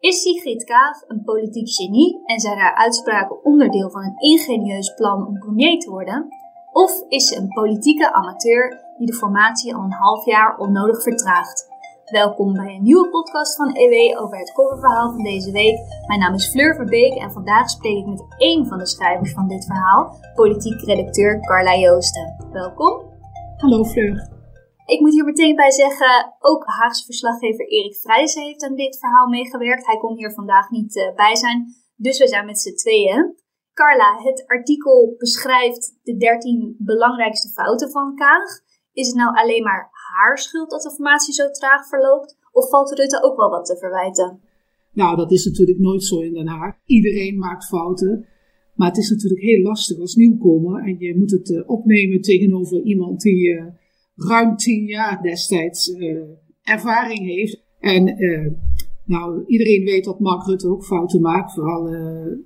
Is Sigrid Kaag een politiek genie en zijn haar uitspraken onderdeel van een ingenieus plan om premier te worden? Of is ze een politieke amateur die de formatie al een half jaar onnodig vertraagt? Welkom bij een nieuwe podcast van EW over het coververhaal van deze week. Mijn naam is Fleur Verbeek en vandaag spreek ik met één van de schrijvers van dit verhaal, politiek redacteur Carla Joosten. Welkom. Hallo Fleur. Ik moet hier meteen bij zeggen, ook Haagse verslaggever Erik Vrijzen heeft aan dit verhaal meegewerkt. Hij kon hier vandaag niet uh, bij zijn, dus we zijn met z'n tweeën. Carla, het artikel beschrijft de 13 belangrijkste fouten van Kaag. Is het nou alleen maar haar schuld dat de formatie zo traag verloopt? Of valt Rutte ook wel wat te verwijten? Nou, dat is natuurlijk nooit zo in Den Haag. Iedereen maakt fouten. Maar het is natuurlijk heel lastig als nieuwkomer. En je moet het uh, opnemen tegenover iemand die uh, ruim tien jaar destijds uh, ervaring heeft. En nou, iedereen weet dat Mark Rutte ook fouten maakt. Vooral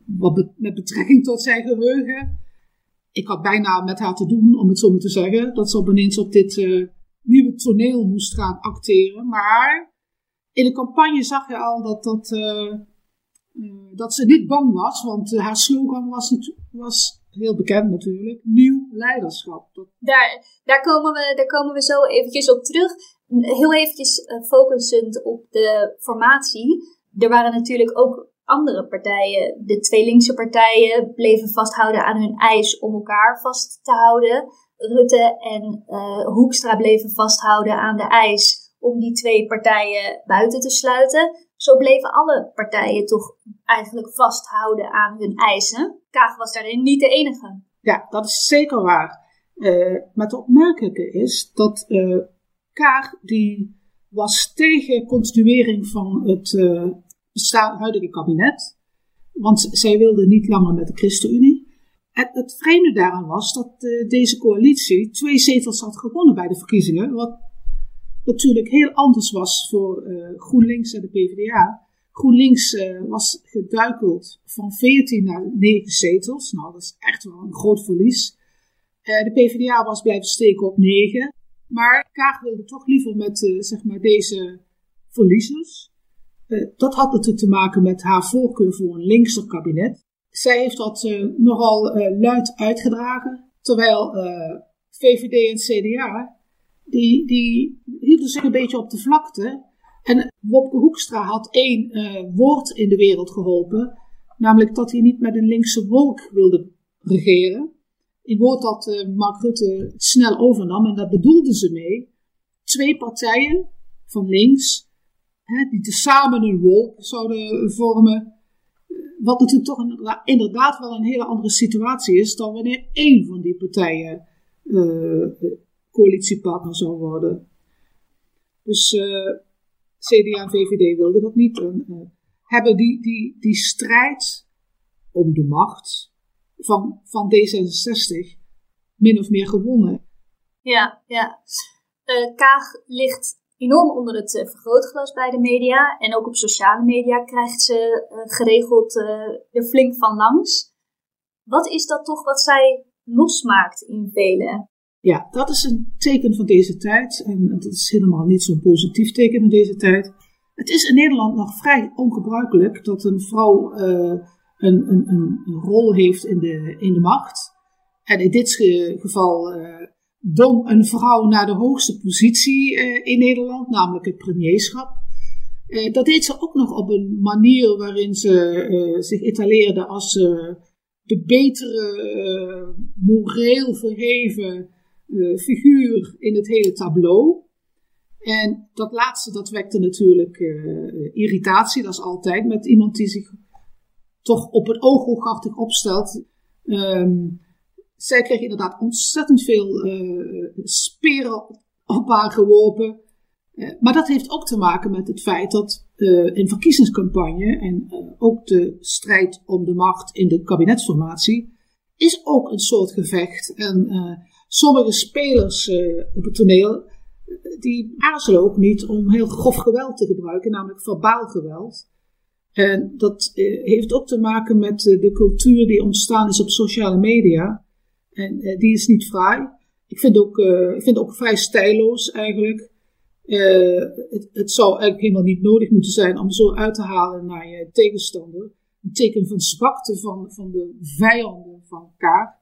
wat met betrekking tot zijn geheugen. Ik had bijna met haar te doen, om het zo maar te zeggen. Dat ze opeens op dit nieuwe toneel moest gaan acteren. Maar in de campagne zag je al dat, dat, dat ze niet bang was. Want haar slogan was, was heel bekend natuurlijk. Nieuw leiderschap. Daar, daar, komen we, daar komen we zo eventjes op terug. Heel eventjes uh, focusend op de formatie. Er waren natuurlijk ook andere partijen. De twee linkse partijen bleven vasthouden aan hun eis om elkaar vast te houden. Rutte en uh, Hoekstra bleven vasthouden aan de eis om die twee partijen buiten te sluiten. Zo bleven alle partijen toch eigenlijk vasthouden aan hun eisen. Kaag was daarin niet de enige. Ja, dat is zeker waar. Uh, maar het opmerkelijke is dat uh, Kaag die was tegen continuering van het uh, huidige kabinet. Want zij wilde niet langer met de ChristenUnie. Het, het vreemde daaraan was dat deze coalitie twee zetels had gewonnen bij de verkiezingen. Wat natuurlijk heel anders was voor uh, GroenLinks en de PvdA. GroenLinks uh, was geduikeld van 14 naar 9 zetels. Nou, dat is echt wel een groot verlies. de PvdA was blijven steken op 9. Maar Kaag wilde toch liever met zeg maar deze verliezers. dat had natuurlijk te maken met haar voorkeur voor een linkser kabinet. Zij heeft dat nogal luid uitgedragen. Terwijl VVD en CDA, die, die hielden zich een beetje op de vlakte. En Wopke Hoekstra had één woord in de wereld geholpen. Namelijk dat hij niet met een linkse wolk wilde regeren. Een woord dat Mark Rutte snel overnam. En daar bedoelden ze mee. Twee partijen van links, hè, die tezamen een wolk zouden vormen wat natuurlijk toch inderdaad wel een hele andere situatie is dan wanneer één van die partijen uh, coalitiepartner zou worden. Dus uh, eh, CDA en VVD wilden dat niet. En, uh, hebben die, die, die strijd om de macht van, van D66 min of meer gewonnen. Ja, ja. Kaag ligt enorm onder het vergrootglas bij de media. En ook op sociale media krijgt ze geregeld er flink van langs. Wat is dat toch wat zij losmaakt in velen? Ja, dat is een teken van deze tijd. En dat is helemaal niet zo'n positief teken van deze tijd. Het is in Nederland nog vrij ongebruikelijk dat een vrouw een, een, een, rol heeft in de, in de macht. En in dit geval dom een vrouw naar de hoogste positie uh, in Nederland, namelijk het premierschap. Uh, dat deed ze ook nog op een manier waarin ze uh, zich etaleerde als de betere, moreel verheven figuur in het hele tableau. En dat laatste, dat wekte natuurlijk irritatie, dat is altijd met iemand die zich toch op het oog opstelt. Um, zij kreeg inderdaad ontzettend veel uh, speren op haar geworpen. Maar dat heeft ook te maken met het feit dat in verkiezingscampagne en ook de strijd om de macht in de kabinetsformatie is ook een soort gevecht. En sommige spelers op het toneel die aarzelen ook niet om heel grof geweld te gebruiken, namelijk verbaal geweld. En dat heeft ook te maken met de cultuur die ontstaan is op sociale media. En die is niet fraai. Ik vind ook, ik vind ook vrij stijloos eigenlijk. het, het, zou eigenlijk helemaal niet nodig moeten zijn om zo uit te halen naar je tegenstander. Een teken van zwakte van, van de vijanden van elkaar.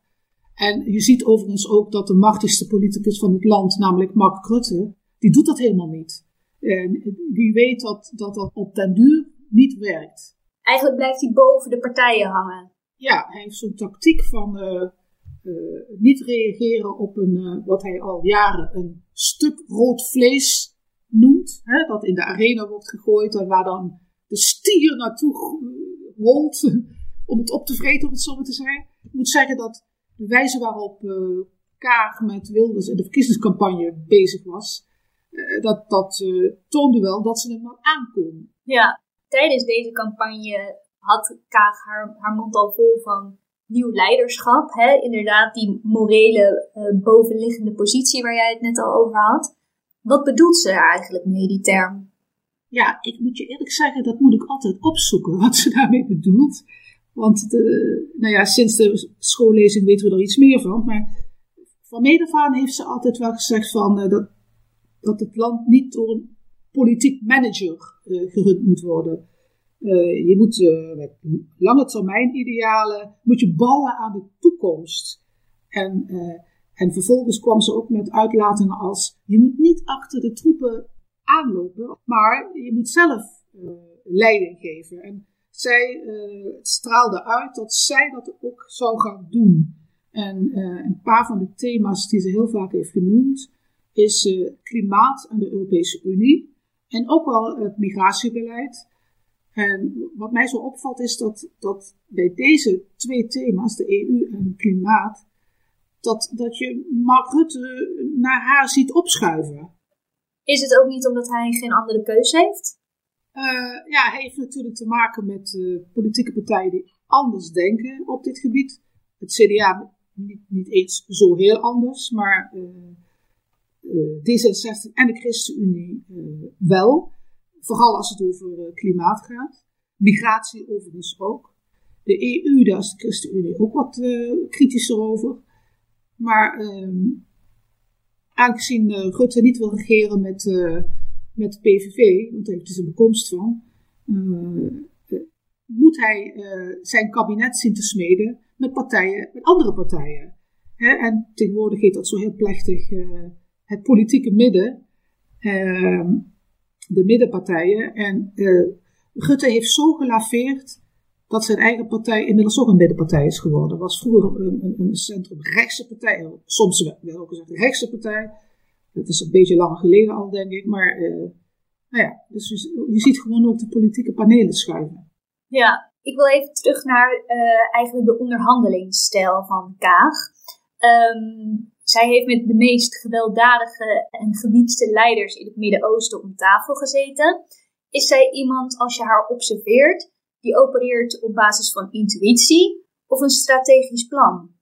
En je ziet overigens ook dat de machtigste politicus van het land, namelijk Mark Rutte, die doet dat helemaal niet. En die weet dat dat, dat op den duur niet werkt. Eigenlijk blijft hij boven de partijen hangen. Ja, hij heeft zo'n tactiek van uh, uh, niet reageren op een, uh, wat hij al jaren een stuk rood vlees noemt. Hè, dat in de arena wordt gegooid en waar dan de stier naartoe rolt om het op te vreten, om het zo maar te zeggen. Ik moet zeggen dat de wijze waarop Kaag met Wilders in de verkiezingscampagne bezig was, dat, dat toonde wel dat ze hem wel aankomen. Ja, tijdens deze campagne had Kaag haar, haar mond al vol van nieuw leiderschap. Hè? Inderdaad, die morele uh, bovenliggende positie waar jij het net al over had. Wat bedoelt ze daar eigenlijk mee, die term? Ja, ik moet je eerlijk zeggen, dat moet ik altijd opzoeken wat ze daarmee bedoelt. Want de, nou ja, sinds de schoollezing weten we er iets meer van. Maar van Medevaan heeft ze altijd wel gezegd van, uh, dat, dat het land niet door een politiek manager uh, gerund moet worden. Uh, je moet met lange termijn idealen moet je bouwen aan de toekomst. En, en vervolgens kwam ze ook met uitlatingen als: je moet niet achter de troepen aanlopen, maar je moet zelf leiding geven. En zij straalde uit dat zij dat ook zou gaan doen. En een paar van de thema's die ze heel vaak heeft genoemd, is klimaat en de Europese Unie. En ook wel het migratiebeleid. En wat mij zo opvalt is dat, dat bij deze twee thema's, de EU en klimaat, dat, dat je Mark Rutte naar haar ziet opschuiven. Is het ook niet omdat hij geen andere keuze heeft? Uh, ja, heeft natuurlijk te maken met uh, politieke partijen die anders denken op dit gebied. Het CDA niet, niet eens zo heel anders, maar uh, D66 en de ChristenUnie wel. Vooral als het over klimaat gaat. Migratie overigens ook. De EU, daar is de ChristenUnie ook wat kritischer over. Maar uh, aangezien uh, Rutte niet wil regeren met, met de PVV, want daar heeft hij zijn bekomst van, moet hij zijn kabinet zien te smeden met partijen, met andere partijen. En tegenwoordig heet dat zo heel plechtig het politieke midden. Ehm, de middenpartijen. En Rutte heeft zo gelaveerd dat zijn eigen partij inmiddels ook een middenpartij is geworden. Was vroeger een, een, een centrumrechtse partij, soms wel ook gezegd een rechtse partij. Dat is een beetje lang geleden al, denk ik. Maar uh, nou ja, dus je, ziet gewoon ook de politieke panelen schuiven. Ja, ik wil even terug naar uh, eigenlijk de onderhandelingsstijl van Kaag. Um, zij heeft met de meest gewelddadige en gewiekste leiders in het Midden-Oosten om tafel gezeten. Is zij iemand, als je haar observeert, die opereert op basis van intuïtie of een strategisch plan?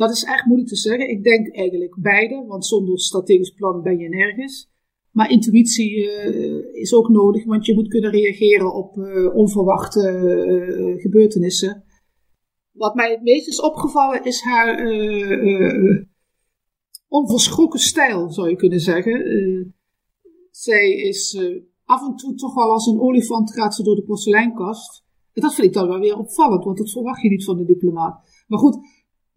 Dat is echt moeilijk te zeggen. Ik denk eigenlijk beide, want zonder strategisch plan ben je nergens. Maar intuïtie uh, is ook nodig, want je moet kunnen reageren op uh, onverwachte uh, gebeurtenissen. Wat mij het meest is opgevallen is haar onverschrokken stijl, zou je kunnen zeggen. Zij is af en toe toch wel als een olifant gaat ze door de porseleinkast. En dat vind ik dan wel weer opvallend, want dat verwacht je niet van de diplomaat. Maar goed,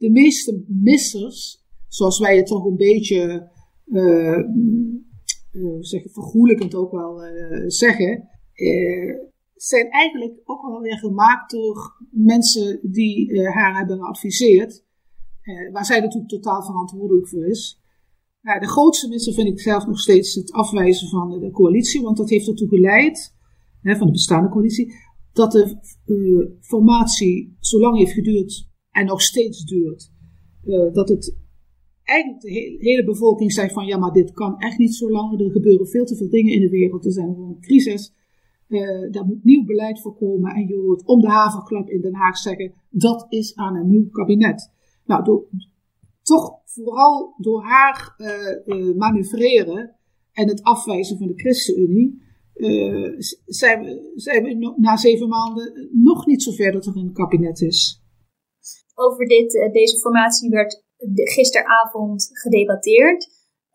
de meeste missers, zoals wij het toch een beetje uh, uh, vergoelijkend ook wel zeggen, zijn eigenlijk ook wel weer gemaakt door mensen die haar hebben geadviseerd. Waar zij natuurlijk totaal verantwoordelijk voor is. Nou, de grootste misser vind ik zelf nog steeds het afwijzen van de coalitie, want dat heeft ertoe geleid, hè, van de bestaande coalitie, dat de formatie zo lang heeft geduurd en nog steeds duurt. Uh, dat het eigenlijk de he hele bevolking zei van ja, maar dit kan echt niet zo lang. Er gebeuren veel te veel dingen in de wereld. Er zijn gewoon crisis. Uh, daar moet nieuw beleid voor komen. En je hoort om de haverklap in Den Haag zeggen: dat is aan een nieuw kabinet. Nou, door, toch vooral door haar uh, manoeuvreren en het afwijzen van de ChristenUnie, zijn, we, zijn we na zeven maanden nog niet zover dat er een kabinet is. Over dit, deze formatie werd gisteravond gedebatteerd.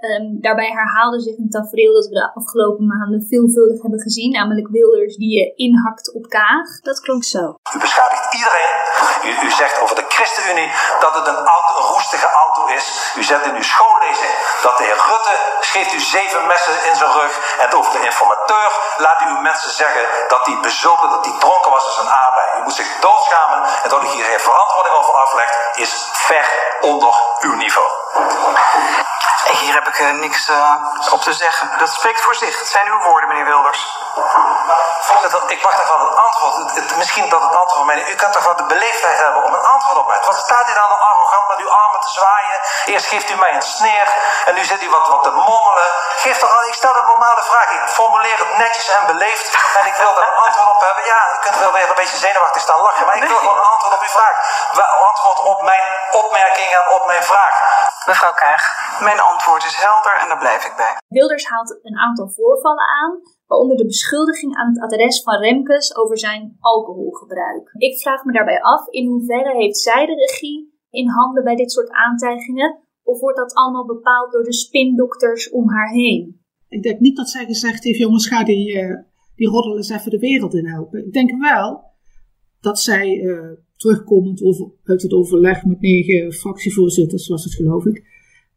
Ehm, daarbij herhaalde zich een tafereel dat we de afgelopen maanden veelvuldig hebben gezien, namelijk Wilders die je inhakt op Kaag. Dat klonk zo. U beschadigt iedereen. U, u zegt over de ChristenUnie dat het een, auto, een roestige auto is. U zet in uw schoollezing dat de heer Rutte geeft u zeven messen in zijn rug. En over de informateur laat u uw mensen zeggen dat hij bezopen, dat hij dronken was in zijn arbeid. U moet zich doodschamen en dat u hier geen verantwoording over aflegt, is ver onder uw niveau. Hier heb ik uh, niks uh, op te zeggen. Dat spreekt voor zich. Het zijn uw woorden, meneer Wilders. Voorzitter, ik wacht het antwoord. Het, het, misschien dat het antwoord van mij. U kunt toch wel de beleefdheid hebben om een antwoord op mij. Wat staat u dan arrogant met uw armen te zwaaien? Eerst geeft u mij een sneer en nu zit u wat, wat te mommelen. Geef toch al, ik stel een normale vraag. Ik formuleer het netjes en beleefd en ik wil daar een antwoord op hebben. Ja, u kunt wel weer een beetje zenuwachtig staan lachen, maar ik wil gewoon een antwoord op uw vraag. Antwoord op mijn opmerking en op mijn vraag. Mevrouw Kaag, mijn antwoord is helder en daar blijf ik bij. Wilders haalt een aantal voorvallen aan, waaronder de beschuldiging aan het adres van Remkes over zijn alcoholgebruik. Ik vraag me daarbij af in hoeverre heeft zij de regie in handen bij dit soort aantijgingen, of wordt dat allemaal bepaald door de spindokters om haar heen? Ik denk niet dat zij gezegd heeft, jongens, ga die, uh, die roddel eens even de wereld in helpen. Ik denk wel dat zij uh, terugkomend over, uit het overleg met negen fractievoorzitters, was het geloof ik,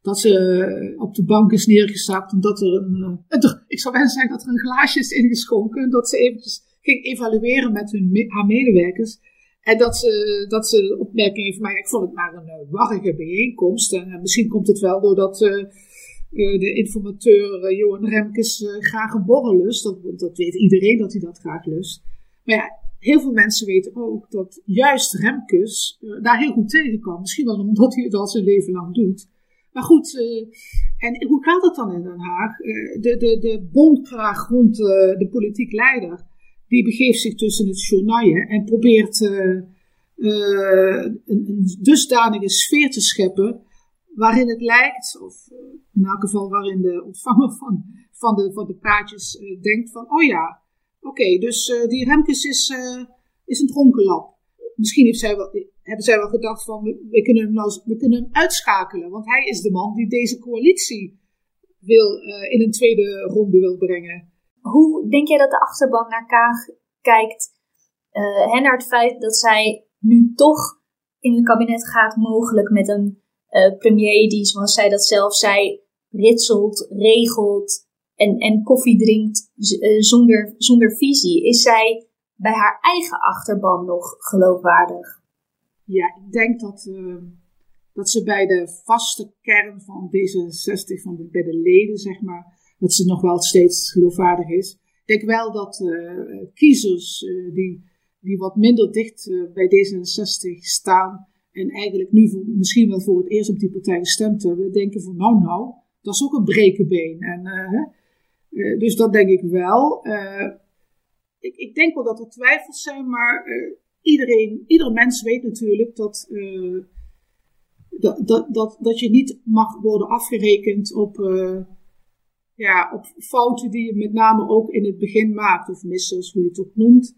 dat ze eh, op de bank is neergezakt en dat er een, uh, ik zou zeggen dat er een glaasje is ingeschonken, dat ze eventjes ging evalueren met hun, haar medewerkers. En dat ze, dat ze de opmerking heeft, maar ik vond het maar een uh, warrige bijeenkomst. En misschien komt het wel doordat de informateur Johan Remkes graag een borrel lust. Dat, dat weet iedereen dat hij dat graag lust. Maar ja, heel veel mensen weten ook dat juist Remkes uh, daar heel goed tegen kan. Misschien wel omdat hij het al zijn leven lang doet. Maar goed, uh, en hoe gaat het dan in Den Haag? Uh, de, de, de bondkraag rond de politiek leider, die begeeft zich tussen het journaille en probeert een, een dusdanige sfeer te scheppen waarin het lijkt, of in elk geval waarin de ontvanger van, van, de, van de praatjes denkt van, oh ja, Oké, dus uh, die Remkes is, uh, is een dronkenlap. Misschien heeft zij wel, hebben zij wel gedacht van, we kunnen, hem we kunnen hem uitschakelen. Want hij is de man die deze coalitie wil, uh, in een tweede ronde wil brengen. Hoe denk jij dat de achterban naar Kaag kijkt? en naar het feit dat zij nu toch in het kabinet gaat, mogelijk met een premier die, zoals zij dat zelf zei, ritselt, regelt, en, en koffie drinkt uh, zonder, zonder visie, is zij bij haar eigen achterban nog geloofwaardig? Ja, ik denk dat, uh, dat ze bij de vaste kern van D66, van de, bij de leden zeg maar, dat ze nog wel steeds geloofwaardig is. Ik denk wel dat uh, kiezers die, die wat minder dicht bij D66 staan en eigenlijk nu voor, misschien wel voor het eerst op die partij gestemd hebben, denken van nou nou, dat is ook een brekenbeen. En dus dat denk ik wel. Uh, ik, ik, denk wel dat er twijfels zijn, maar uh, iedereen, iedere mens weet natuurlijk dat, dat, dat, dat, dat je niet mag worden afgerekend op, ja, op fouten die je met name ook in het begin maakt, of missers, hoe je het ook noemt.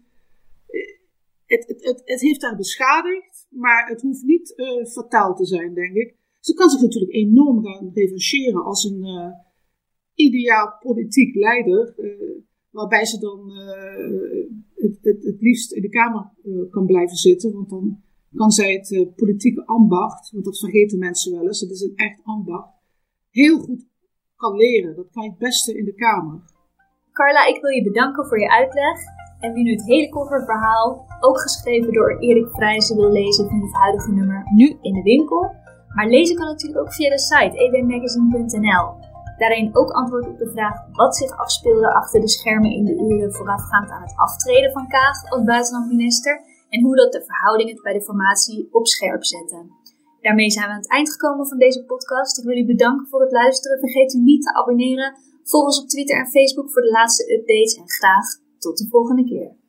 Het, het, het, het heeft haar beschadigd, maar het hoeft niet fataal te zijn, denk ik. Ze kan zich natuurlijk enorm gaan revancheren als een ideaal politiek leider, uh, waarbij ze dan uh, het, het, het, liefst in de Kamer uh, kan blijven zitten, want dan kan zij het politieke ambacht, want dat vergeten mensen wel eens, het is een echt ambacht, heel goed kan leren. Dat kan je het beste in de Kamer. Carla, ik wil je bedanken voor je uitleg. En wie nu het hele coververhaal, ook geschreven door Erik Vrijzen, wil lezen, vindt het huidige nummer nu in de winkel. Maar lezen kan natuurlijk ook via de site ewmagazine.nl. Daarin ook antwoord op de vraag wat zich afspeelde achter de schermen in de uren voorafgaand aan het aftreden van Kaag als buitenlandminister en hoe dat de verhoudingen bij de formatie op scherp zette. Daarmee zijn we aan het eind gekomen van deze podcast. Ik wil u bedanken voor het luisteren. Vergeet u niet te abonneren. Volg ons op Twitter en Facebook voor de laatste updates en graag tot de volgende keer.